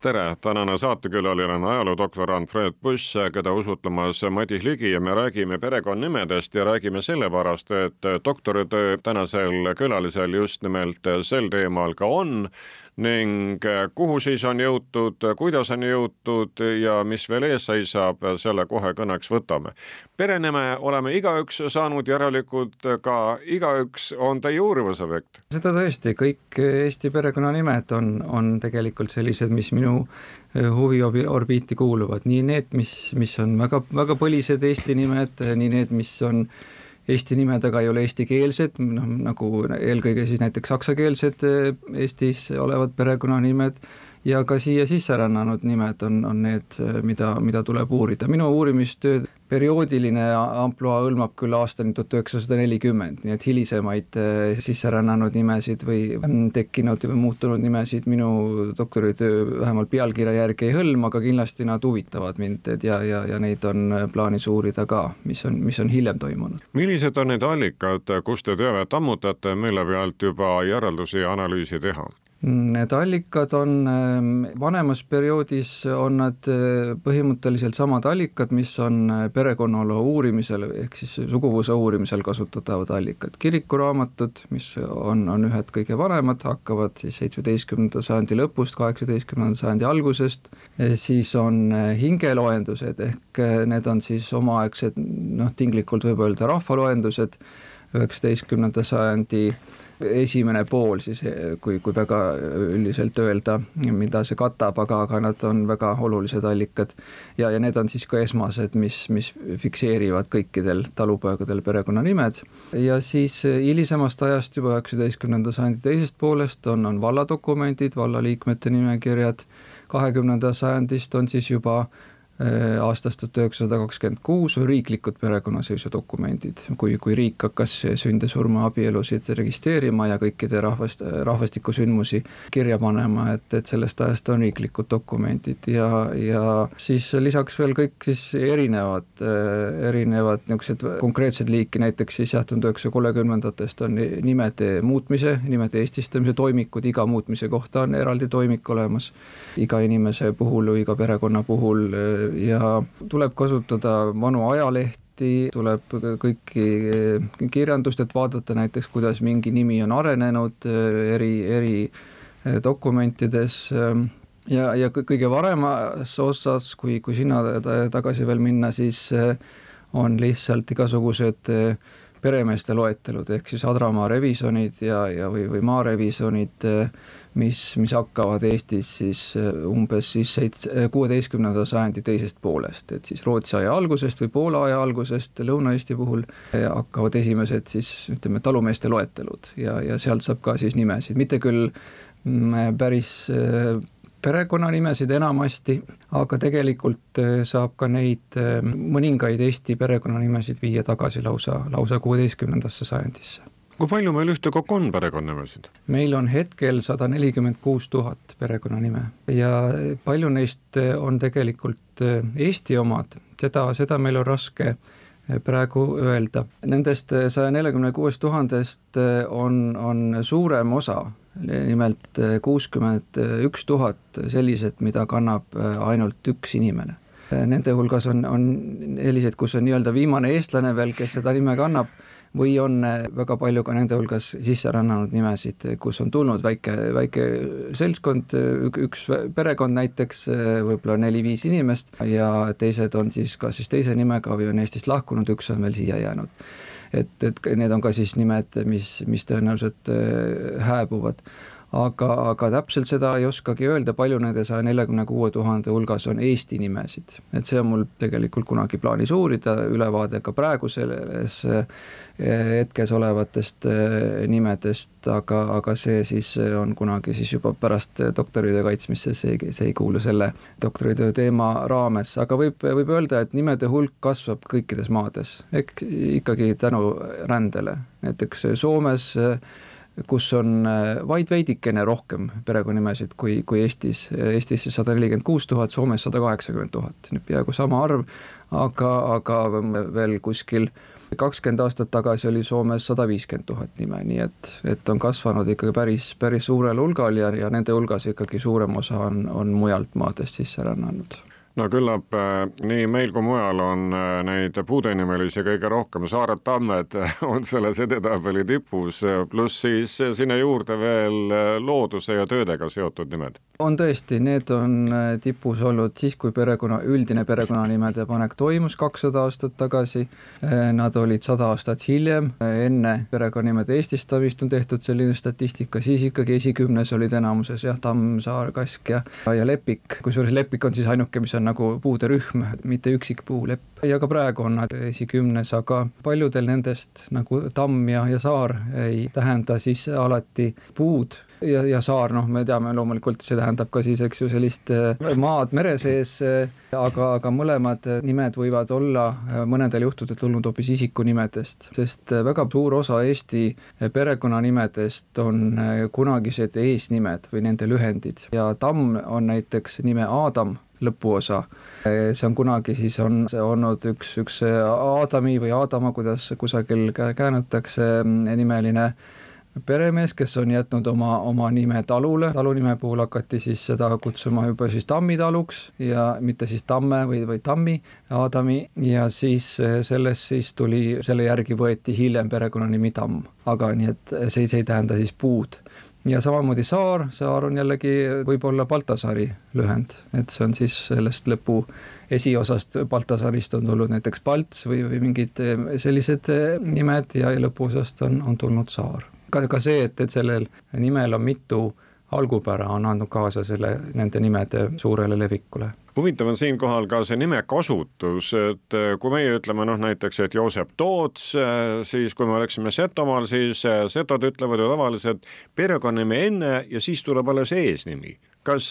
tere, tänane saatekülaline on ajaloodoktorant Fred Buss, keda usutlemas Madis Ligi ja me räägime perekonnanimedest ja räägime sellepärast, et doktoritöö tänasel külalisel just nimelt sel teemal ka on ning kuhu siis on jõutud, kuidas on jõutud ja mis veel ees seisab, selle kohe kõneks võtame. perenime oleme igaüks saanud, järelikult ka igaüks on teie uurimusobjekt. seda tõesti, kõik Eesti perekonnanimed on, on tegelikult sellised, mis minu huviorbiiti kuuluvad, nii need, mis, mis on väga, väga põlised Eesti nimed, nii need, mis on Eesti nimedega ei ole eestikeelsed, noh nagu eelkõige siis näiteks saksakeelsed eh, Eestis olevad perekonnanimed ja ka siia sisse rännanud nimed on, on need, eh, mida, mida tuleb uurida. minu uurimistöö perioodiline ampluaa hõlmab küll aastani tuhat üheksasada nelikümmend, nii et hilisemaid eh, sisserännanud nimesid või mm, tekkinud või muutunud nimesid minu doktoritöö vähemalt pealkirja järgi ei hõlma, aga kindlasti nad huvitavad mind, ja, ja, ja neid on plaanis uurida ka, mis on, mis on hiljem toimunud. millised on need allikad, kust te teavet ammutate, mille pealt juba järeldusi ja analüüsi teha? Need allikad on, ähm, vanemas perioodis on nad äh, põhimõtteliselt samad allikad, mis on äh, perekonnaloo uurimisel ehk siis suguvõsa uurimisel kasutatavad allikad. kirikuraamatud, mis on, on ühed kõige vanemad, hakkavad siis seitsmeteistkümnenda sajandi lõpust, kaheksateistkümnenda sajandi algusest, siis on hingeloendused ehk need on siis omaaegsed noh, tinglikult võib öelda rahvaloendused, üheksateistkümnenda sajandi esimene pool siis, kui, kui väga üldiselt öelda, mida see katab, aga, aga nad on väga olulised allikad. ja, ja need on siis ka esmased, mis, mis fikseerivad kõikidel talupoegadel perekonnanimed. ja siis hilisemast ajast juba üheksateistkümnenda sajandi teisest poolest on, on valladokumendid, vallaliikmete nimekirjad, kahekümnenda sajandist on siis juba aastast tuhat üheksasada kakskümmend kuus riiklikud perekonnaseisudokumendid, kui, kui riik hakkas sünde, surma, abielusid registreerima ja kõikide rahvast, rahvastikusündmusi kirja panema, et, et sellest ajast on riiklikud dokumendid ja, ja siis lisaks veel kõik siis erinevad, äh, erinevad niisugused konkreetsed liiki, näiteks siis jah, tuhande üheksasaja kolmekümnendatest on nimede muutmise, nimede eestistamise toimikud, iga muutmise kohta on eraldi toimik olemas, iga inimese puhul või iga perekonna puhul äh, ja tuleb kasutada vanu ajalehti, tuleb kõiki kirjandust, et vaadata näiteks, kuidas mingi nimi on arenenud eri, eri dokumentides ja, ja kõige varemas osas, kui, kui sinna tagasi veel minna, siis on lihtsalt igasugused peremeeste loetelud ehk siis Adramaa revisjonid ja, ja või, või maarevisjonid mis, mis hakkavad Eestis siis äh, umbes siis seitse, äh, kuueteistkümnenda sajandi teisest poolest, et siis Rootsi aja algusest või Poola aja algusest Lõuna-Eesti puhul äh, hakkavad esimesed siis ütleme, talumeeste loetelud ja, ja sealt saab ka siis nimesid, mitte küll mm, päris perekonnanimesid enamasti, aga tegelikult saab ka neid mõningaid Eesti perekonnanimesid viia tagasi lausa, lausa kuueteistkümnendasse sajandisse kui palju meil ühtekokku on perekonnanimesid? meil on hetkel sada nelikümmend kuus tuhat perekonnanime ja palju neist on tegelikult Eesti omad, seda, seda meil on raske praegu öelda. Nendest saja neljakümne kuuest tuhandest on, on suurem osa, nimelt kuuskümmend üks tuhat sellised, mida kannab ainult üks inimene. Nende hulgas on, on selliseid, kus on nii-öelda viimane eestlane veel, kes seda nime kannab või on väga palju ka nende hulgas sisse rännanud nimesid, kus on tulnud väike, väike seltskond, üks perekond näiteks, võib-olla neli-viis inimest ja teised on siis kas siis teise nimega või on Eestist lahkunud, üks on veel siia jäänud. Et, et need on ka siis nimed, mis, mis tõenäoliselt äh, hääbuvad aga, aga täpselt seda ei oskagi öelda, palju nende saja neljakümne kuue tuhande hulgas on Eesti nimesid. et see on mul tegelikult kunagi plaanis uurida, ülevaade ka praegu selles eh, hetkes olevatest eh, nimedest, aga, aga see siis on kunagi siis juba pärast doktoritöö kaitsmist, see, see ei kuulu selle doktoritöö teema raames, aga võib, võib öelda, et nimede hulk kasvab kõikides maades, ehk ikkagi tänu rändele, näiteks Soomes kus on äh, vaid veidikene rohkem perekonnanimesid kui, kui Eestis. Eestis sada nelikümmend kuus tuhat, Soomes sada kaheksakümmend tuhat, nüüd peaaegu sama arv, aga, aga veel kuskil kakskümmend aastat tagasi oli Soomes sada viiskümmend tuhat nime, nii et, et on kasvanud ikkagi päris, päris suurel hulgal ja, ja nende hulgas ikkagi suurem osa on, on mujalt maadest sisse rännanud no küllap äh, nii meil kui mujal on äh, neid puudenimelisi kõige rohkem, Saared tammed on selles edetabeli tipus, pluss siis sinna juurde veel äh, looduse ja töödega seotud nimed. on tõesti, need on tipus olnud siis, kui perekonna, üldine perekonnanimede panek toimus kakssada aastat tagasi. Nad olid sada aastat hiljem, enne perekonnanimede eestistamist on tehtud selline statistika, siis ikkagi esikümnes olid enamuses jah, Tamm, Saar, Kask ja, ja Lepik, kusjuures Lepik on siis ainuke, mis on nagu puude rühm, mitte üksik puulepp. ja ka praegu on nad esikümnes, aga paljudel nendest nagu tamm ja, ja saar ei tähenda siis alati puud ja, ja saar, noh, me teame loomulikult, see tähendab ka siis, eks ju, sellist äh, maad mere sees, äh, aga, aga mõlemad nimed võivad olla äh, mõnedel juhtudel tulnud hoopis isikunimedest, sest väga suur osa Eesti perekonnanimedest on kunagised eesnimed või nende lühendid ja Tamm on näiteks nime Aadam lõpuosa. see on kunagi siis on olnud üks, üks Aadami või Aadama, kuidas kusagil käänatakse, nimeline peremees, kes on jätnud oma, oma nime talule, talunime puhul hakati siis seda kutsuma juba siis Tammitaluks ja mitte siis Tamme või, või Tammi, Aadami. Ja siis sellest siis tuli, selle järgi võeti hiljem perekonnanimi Tamm, aga nii et see, see ei tähenda siis puud ja samamoodi Saar, Saar on jällegi võib-olla Baltasaari lühend, et see on siis sellest lõpu esiosast Baltasarist on tulnud näiteks Palts või, või mingid eh, sellised eh, nimed ja lõpuosast on, on tulnud Saar. ka, ka see, et, et sellel nimel on mitu algupära, on andnud kaasa selle, nende nimede suurele levikule huvitav on siinkohal ka see nime kasutus, et eh, kui meie ütleme noh, näiteks, et Joosep Toots, eh, siis kui me oleksime Setomaal, siis eh, setod ütlevad ju tavaliselt perekonnanime enne ja siis tuleb alles eesnimi kas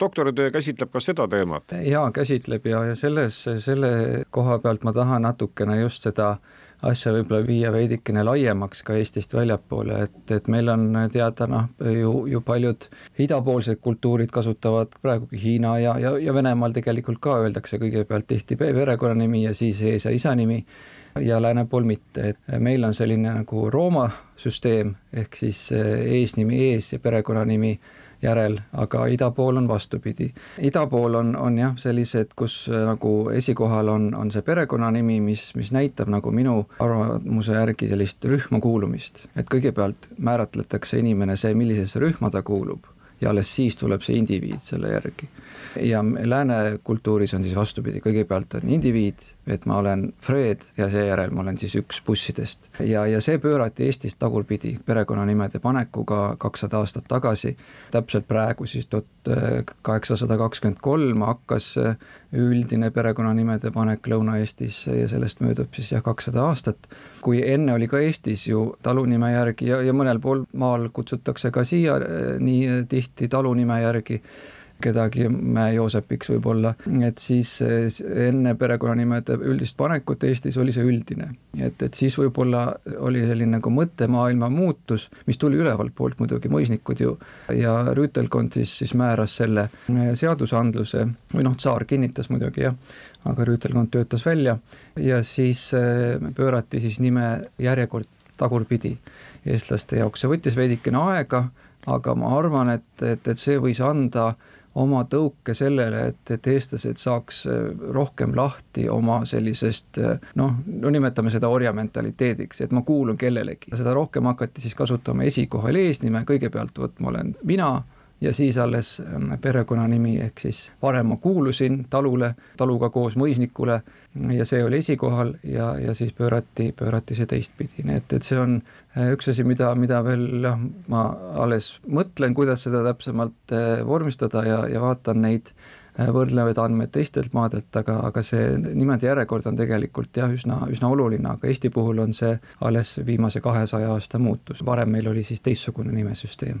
doktoritöö käsitleb ka seda teemat? jaa, käsitleb ja, ja selles, selle koha pealt ma tahan natukene just seda äh, asja võib-olla viia veidikene laiemaks ka Eestist väljapoole, et, et meil on teada noh, ju, ju paljud idapoolsed kultuurid kasutavad praegugi Hiina ja, ja, ja Venemaal tegelikult ka öeldakse kõigepealt tihti perekonnanimi ja siis ees- ja isanimi ja lääne pool mitte, et meil on selline nagu Rooma süsteem, ehk siis eesnimi ees ja perekonnanimi järel, aga ida pool on vastupidi. ida pool on, on jah, sellised, kus äh, nagu esikohal on, on see perekonnanimi, mis, mis näitab nagu minu arvamuse järgi sellist rühma kuulumist. et kõigepealt määratletakse inimene see, millisesse rühma ta kuulub ja alles siis tuleb see indiviid selle järgi ja lääne kultuuris on siis vastupidi, kõigepealt on indiviid, et ma olen Fred ja seejärel ma olen siis üks bussidest. ja, ja see pöörati Eestis tagurpidi perekonnanimede panekuga kakssada aastat tagasi, täpselt praegu siis tuhat kaheksasada kakskümmend kolm hakkas üldine perekonnanimede panek Lõuna-Eestis ja sellest möödub siis jah, kakssada aastat. kui enne oli ka Eestis ju talunime järgi ja, ja mõnel pool maal kutsutakse ka siia nii tihti talunime järgi kedagi Mäe-Joosepiks võib-olla, et siis enne perekonnanimede üldist panekut Eestis oli see üldine. et, et siis võib-olla oli selline nagu mõttemaailma muutus, mis tuli ülevalt poolt muidugi, mõisnikud ju, ja rüütelkond siis, siis määras selle seadusandluse, või noh, tsaar kinnitas muidugi jah, aga rüütelkond töötas välja ja siis eh, pöörati siis nime järjekord tagurpidi eestlaste jaoks, see võttis veidikene aega, aga ma arvan, et, et, et see võis anda äh, oma tõuke sellele, et, et eestlased saaks äh, rohkem lahti oma sellisest äh, noh, no nimetame seda orjamentaliteediks, et ma kuulun kellelegi. seda rohkem hakati siis kasutama esikohal eesnime, kõigepealt vot ma olen mina ja siis alles ähm, perekonnanimi, ehk siis varem ma kuulusin talule, taluga koos mõisnikule ja see oli esikohal ja, ja siis pöörati, pöörati see teistpidi, nii et, et see on äh, üks asi, mida, mida veel jah, ma alles mõtlen, kuidas seda täpsemalt äh, vormistada ja, ja vaatan neid äh, võrdlevaid andmeid teistelt maadelt, aga, aga see nimede järjekord on tegelikult jah, üsna, üsna oluline, aga Eesti puhul on see alles viimase kahesaja aasta muutus, varem meil oli siis teistsugune nimesüsteem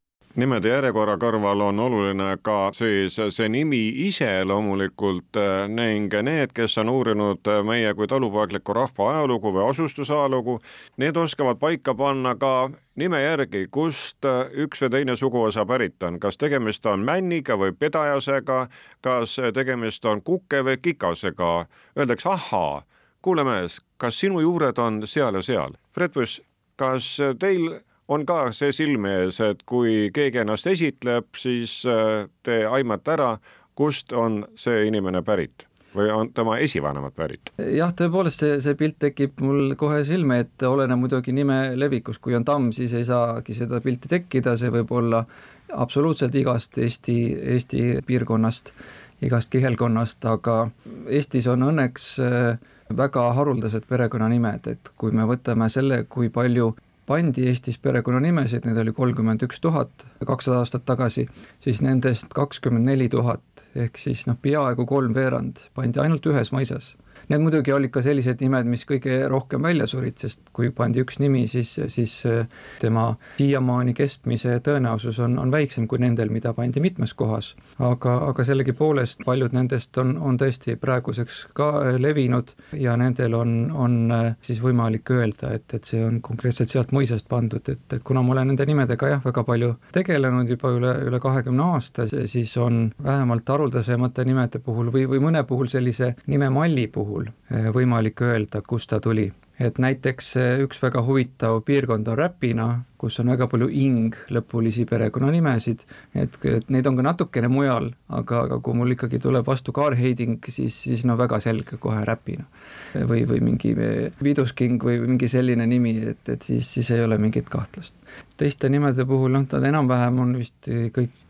nimede järjekorra kõrval on oluline ka siis see nimi ise loomulikult eh, ning need, kes on uurinud meie kui talupoegliku rahva ajalugu või asustusajalugu, need oskavad paika panna ka nime järgi, kust üks või teine suguvõsa pärit on, kas tegemist on männiga või pedajasega, kas tegemist on kuke või kikasega, öeldakse ahaa, kuule mees, kas sinu juured on seal ja seal? Fred Buss, kas teil on ka see silme ees, et kui keegi ennast esitleb, siis äh, te aimate ära, kust on see inimene pärit või on tema esivanemad pärit? jah, tõepoolest see, see pilt tekib mul kohe silme ette, oleneb muidugi nime levikust, kui on tamm, siis ei saagi seda pilti tekkida, see võib olla absoluutselt igast Eesti, Eesti piirkonnast, igast kihelkonnast, aga Eestis on õnneks äh, väga haruldased perekonnanimed, et kui me võtame selle, kui palju pandi Eestis perekonnanimesid, neid oli kolmkümmend üks tuhat kakssada aastat tagasi, siis nendest kakskümmend neli tuhat ehk siis noh, peaaegu kolmveerand pandi ainult ühes mõisas Need muidugi olid ka sellised nimed, mis kõige rohkem välja surid, sest kui pandi üks nimi, siis, siis äh, tema siiamaani kestmise tõenäosus on, on väiksem kui nendel, mida pandi mitmes kohas. aga, aga sellegipoolest paljud nendest on, on tõesti praeguseks ka äh, levinud ja nendel on, on äh, siis võimalik öelda, et, et see on konkreetselt sealt mõisast pandud, et, et kuna ma olen nende nimedega jah, väga palju tegelenud juba üle, üle kahekümne aasta, siis on vähemalt haruldasemate nimede puhul või, või mõne puhul sellise nimemalli puhul puhul eh, võimalik öelda, kust ta tuli. et näiteks eh, üks väga huvitav piirkond on Räpina, kus on väga palju ing-lõpulisi perekonnanimesid, et, et neid on ka natukene mujal, aga, aga kui mul ikkagi tuleb vastu Carheiding, siis, siis no väga selge kohe Räpina. või, või mingi Vidusking või mingi selline nimi, et, et siis, siis ei ole mingit kahtlust. teiste nimede puhul noh, ta enam-vähem on vist kõik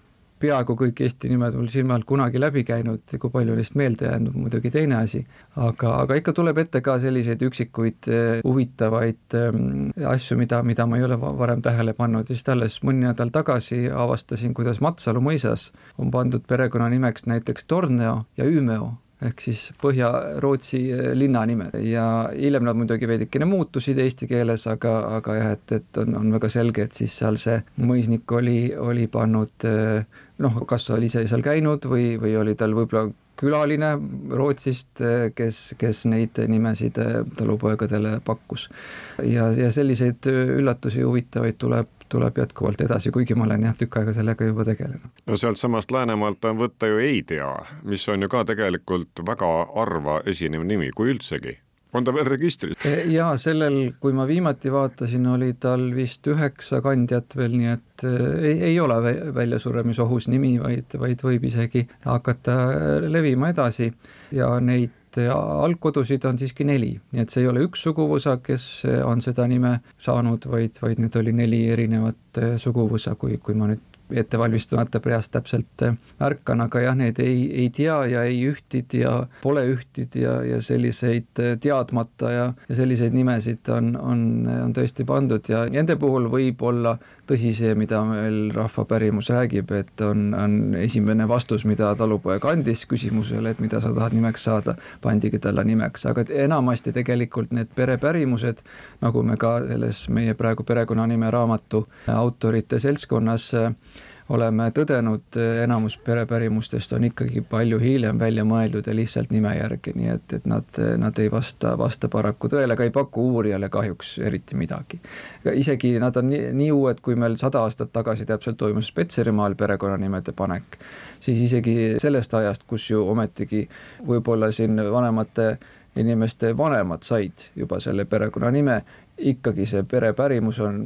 peaaegu kõik Eesti nimed mul silme alt kunagi läbi käinud, kui palju neist meelde jäänud, muidugi teine asi. aga, aga ikka tuleb ette ka selliseid üksikuid eh, huvitavaid ähm, asju, mida, mida ma ei ole varem tähele pannud ja siis alles mõni nädal tagasi avastasin, kuidas Matsalu mõisas on pandud perekonnanimeks näiteks Torneo ja Ümeo ehk siis Põhja-Rootsi eh, linnanimed ja hiljem nad muidugi veidikene muutusid eesti keeles, aga, aga jah, et, et on, on väga selge, et siis seal see mõisnik oli, oli pannud äh, noh, kas oli ise seal käinud või, või oli tal võib-olla külaline Rootsist, kes, kes neid nimesid talupoegadele pakkus. ja, ja selliseid üllatusi huvitavaid tuleb, tuleb jätkuvalt edasi, kuigi ma olen jah, tükk aega sellega juba tegelenud. no sealtsamast Läänemaalt on võtta ju Ei tea, mis on ju ka tegelikult väga harva esinev nimi, kui üldsegi on ta veel registris? E, jaa, sellel, kui ma viimati vaatasin, oli tal vist üheksa kandjat veel, nii et e, ei, ei ole väljasuremisohus nimi, vaid, vaid võib isegi hakata levima edasi ja neid algkodusid on siiski neli, nii et see ei ole üks suguvõsa, kes on seda nime saanud, vaid, vaid need oli neli erinevat suguvõsa, kui, kui ma nüüd ette valmistamata peast täpselt märkan, aga jah, need ei, ei tea ja ei ühtid ja pole ühtid ja, ja selliseid äh, teadmata ja, ja selliseid nimesid on, on, on tõesti pandud ja nende puhul võib olla tõsi see, mida meil rahvapärimus räägib, et on, on esimene vastus, mida talupoeg andis küsimusele, et mida sa tahad nimeks saada, pandigi talle nimeks, aga enamasti tegelikult need perepärimused, nagu me ka selles meie praegu perekonnanime raamatu autorite seltskonnas oleme tõdenud, enamus perepärimustest on ikkagi palju hiljem välja mõeldud ja lihtsalt nime järgi, nii et, et nad, nad ei vasta, vasta paraku tõele, ega ei paku uurijale kahjuks eriti midagi. isegi nad on nii, nii uued, kui meil sada aastat tagasi täpselt toimus Petserimaal perekonnanimede panek, siis isegi sellest ajast, kus ju ometigi võib-olla siin vanemate inimeste vanemad said juba selle perekonnanime ikkagi see perepärimus on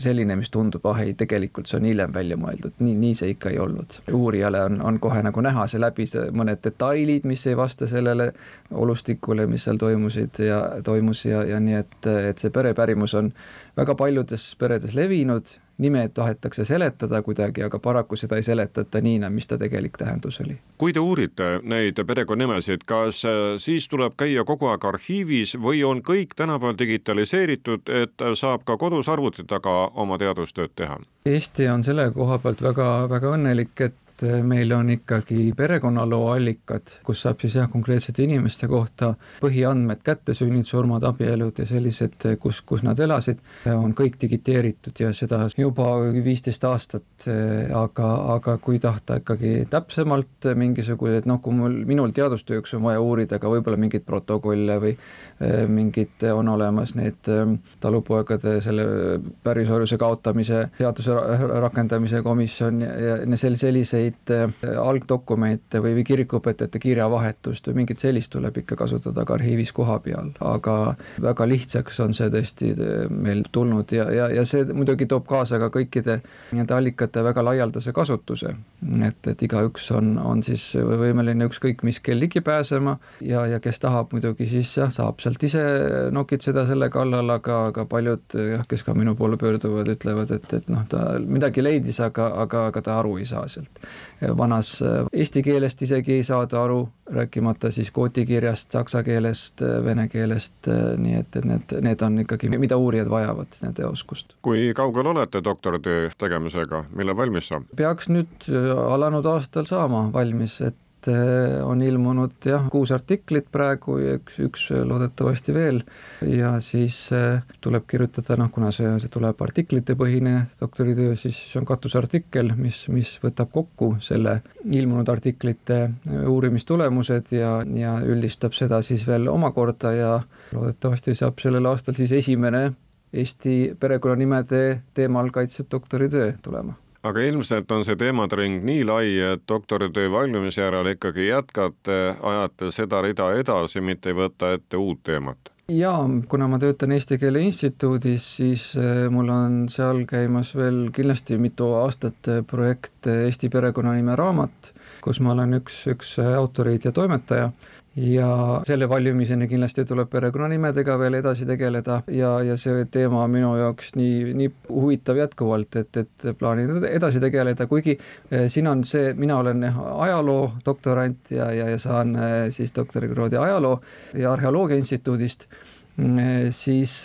selline, mis tundub, ah ei, tegelikult see on hiljem välja mõeldud, nii, nii see ikka ei olnud. uurijale on, on kohe nagu näha see läbi, see mõned detailid, mis ei vasta sellele olustikule, mis seal toimusid ja toimus ja, ja nii, et, et see perepärimus on väga paljudes peredes levinud nimed tahetakse seletada kuidagi, aga paraku seda ei seletata nii, mis ta tegelik tähendus oli. kui te uurite neid perekonnanimesid, kas äh, siis tuleb käia kogu aeg arhiivis või on kõik tänapäeval digitaliseeritud, et saab ka kodus arvuti taga oma teadustööd teha? Eesti on selle koha pealt väga, väga õnnelik, et et meil on ikkagi perekonnaloo allikad, kus saab siis jah, konkreetsete inimeste kohta põhiandmed kätte, sünnid, surmad, abielud ja sellised, kus, kus nad elasid, on kõik digiteeritud ja seda juba viisteist aastat, aga, aga kui tahta ikkagi täpsemalt mingisuguseid, noh, kui mul, minul teadustööks on vaja uurida ka võib-olla mingeid protokolle või eh, mingid, on olemas need eh, talupoegade selle pärisorjuse kaotamise seaduse rakendamise komisjon ja, ja selliseid mingeid äh, algdokumente või, või kirikuõpetajate kirjavahetust või mingit sellist tuleb ikka kasutada ka arhiivis koha peal, aga väga lihtsaks on see tõesti äh, meil tulnud ja, ja, ja see muidugi toob kaasa ka kõikide nende allikate väga laialdase kasutuse. et, et igaüks on, on siis võimeline ükskõik mis kell ligi pääsema ja, ja kes tahab muidugi siis jah, saab sealt ise nokitseda selle kallal, aga, aga paljud jah, kes ka minu poole pöörduvad, ütlevad, et, et noh, ta midagi leidis, aga, aga, aga ta aru ei saa sealt vanas äh, eesti keelest isegi ei saada aru, rääkimata siis kooti kirjast, saksa keelest, äh, vene keelest, äh, nii et, et need, need on ikkagi, mida uurijad vajavad, nende oskust. kui kaugel olete doktoritöö tegemisega, millal valmis saab? peaks nüüd alanud aastal saama valmis, et et eh, on ilmunud jah, kuus artiklit praegu ja üks, üks loodetavasti veel. Ja siis eh, tuleb kirjutada, noh, kuna see, see tuleb artiklitepõhine doktoritöö, siis on katusartikkel, mis, mis võtab kokku selle ilmunud artiklite eh, uurimistulemused ja, ja üldistab seda siis veel omakorda ja loodetavasti saab sellel aastal siis esimene Eesti perekonnanimede teemal kaitstud doktoritöö tulema aga ilmselt on see teemadering nii lai, et doktoritöö valmimise järel ikkagi jätkate, ajate seda rida edasi, mitte ei võta ette uut teemat? jaa, kuna ma töötan Eesti Keele Instituudis, siis eh, mul on seal käimas veel kindlasti mitu aastat eh, projekt eh, Eesti perekonnanime raamat, kus ma olen üks, üks autoreid ja toimetaja ja selle valmimiseni kindlasti tuleb perekonnanimedega veel edasi tegeleda ja, ja see teema on minu jaoks nii, nii huvitav jätkuvalt, et, et plaanin edasi tegeleda, kuigi eh, siin on see, mina olen ajaloo doktorant ja, ja, ja saan eh, siis doktorikraadi ajaloo ja arheoloogia instituudist siis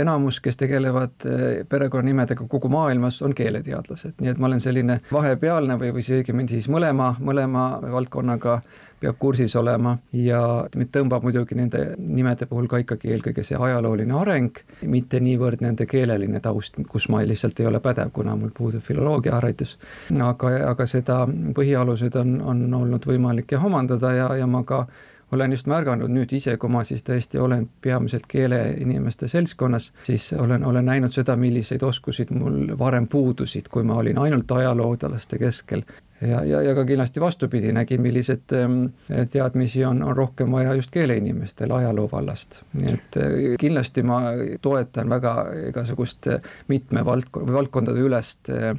enamus, kes tegelevad perekonnanimedega kogu maailmas, on keeleteadlased, nii et ma olen selline vahepealne või, või õigemini siis mõlema, mõlema valdkonnaga peab kursis olema ja mind tõmbab muidugi nende nimede puhul ka ikkagi eelkõige see ajalooline areng, mitte niivõrd nende keeleline taust, kus ma lihtsalt ei ole pädev, kuna mul puudub filoloogiaharidus. aga, aga seda põhialused on, on olnud võimalik jah omandada ja, ja ma ka olen just märganud nüüd ise, kui ma siis tõesti olen peamiselt keeleinimeste seltskonnas, siis olen, olen näinud seda, milliseid oskusid mul varem puudusid, kui ma olin ainult ajaloodalaste keskel ja, ja, ja ka kindlasti vastupidi, nägin, millised ähm, teadmisi on, on rohkem vaja just keeleinimestel ajaloo vallast. nii et äh, kindlasti ma toetan väga igasugust mitme valdkonna või valdkondade ülest äh,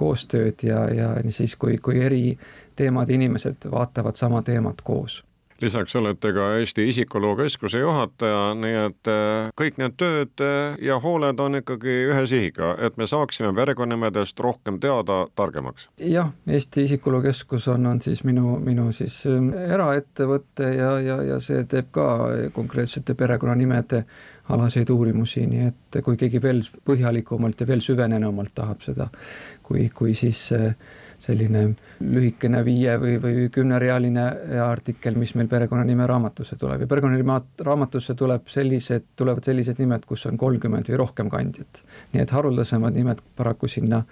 koostööd ja, ja siis, kui, kui eri teemade inimesed vaatavad sama teemat koos lisaks olete ka Eesti Isikuloo Keskuse juhataja, nii et äh, kõik need tööd äh, ja hooled on ikkagi ühe sihiga, et me saaksime perekonnanimedest rohkem teada targemaks. jah, Eesti Isikuloo Keskus on, on siis minu, minu siis ähm, eraettevõte ja, ja, ja see teeb ka konkreetsete perekonnanimede alaseid uurimusi, nii et kui keegi veel põhjalikumalt ja veel süvenenumalt tahab seda, kui, kui siis äh, selline lühikene viie või, või kümnerealine artikkel, mis meil perekonnanime raamatusse tuleb ja perekonnanime raamatusse tuleb sellised, tulevad sellised nimed, kus on kolmkümmend või rohkem kandjat. nii et haruldasemad nimed paraku sinna,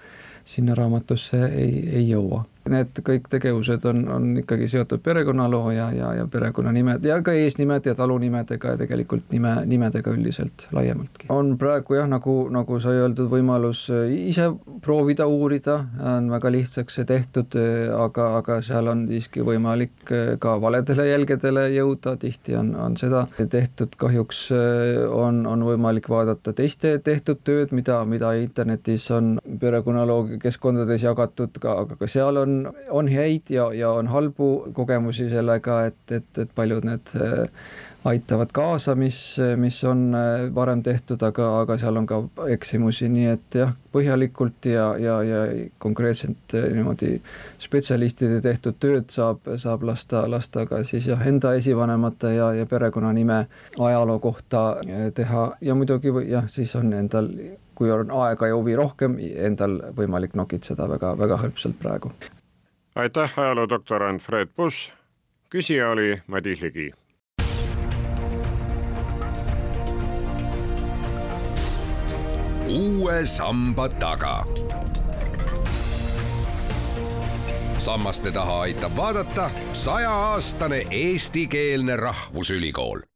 sinna raamatusse ei, ei jõua need kõik tegevused on, on ikkagi seotud perekonnaloo ja, ja, ja perekonnanimed ja ka eesnimed ja talunimedega ja tegelikult nime, nimedega üldiselt laiemaltki. on praegu jah, nagu, nagu sai öeldud, võimalus ise proovida uurida, on väga lihtsaks tehtud, aga, aga seal on siiski võimalik ka valedele jälgedele jõuda, tihti on, on seda tehtud, kahjuks on, on võimalik vaadata teiste tehtud tööd, mida, mida internetis on perekonnaloogia keskkondades jagatud, aga ka seal on, on häid ja, ja on halbu kogemusi sellega, et, et, et paljud need äh, aitavad kaasa, mis, mis on äh, varem tehtud, aga, aga seal on ka eksimusi, nii et jah, põhjalikult ja, ja, ja konkreetselt äh, niimoodi spetsialistide tehtud tööd saab, saab lasta, lasta ka siis jah, enda esivanemate ja, ja perekonnanime ajaloo kohta teha ja muidugi jah, siis on endal kui on aega ja huvi rohkem, endal võimalik nokitseda väga, väga hõlpsalt praegu. Aitäh, ajaloodoktorant Fred Buss. küsija oli Madis Ligi. uue samba taga. sammaste taha aitab vaadata sajaaastane eestikeelne rahvusülikool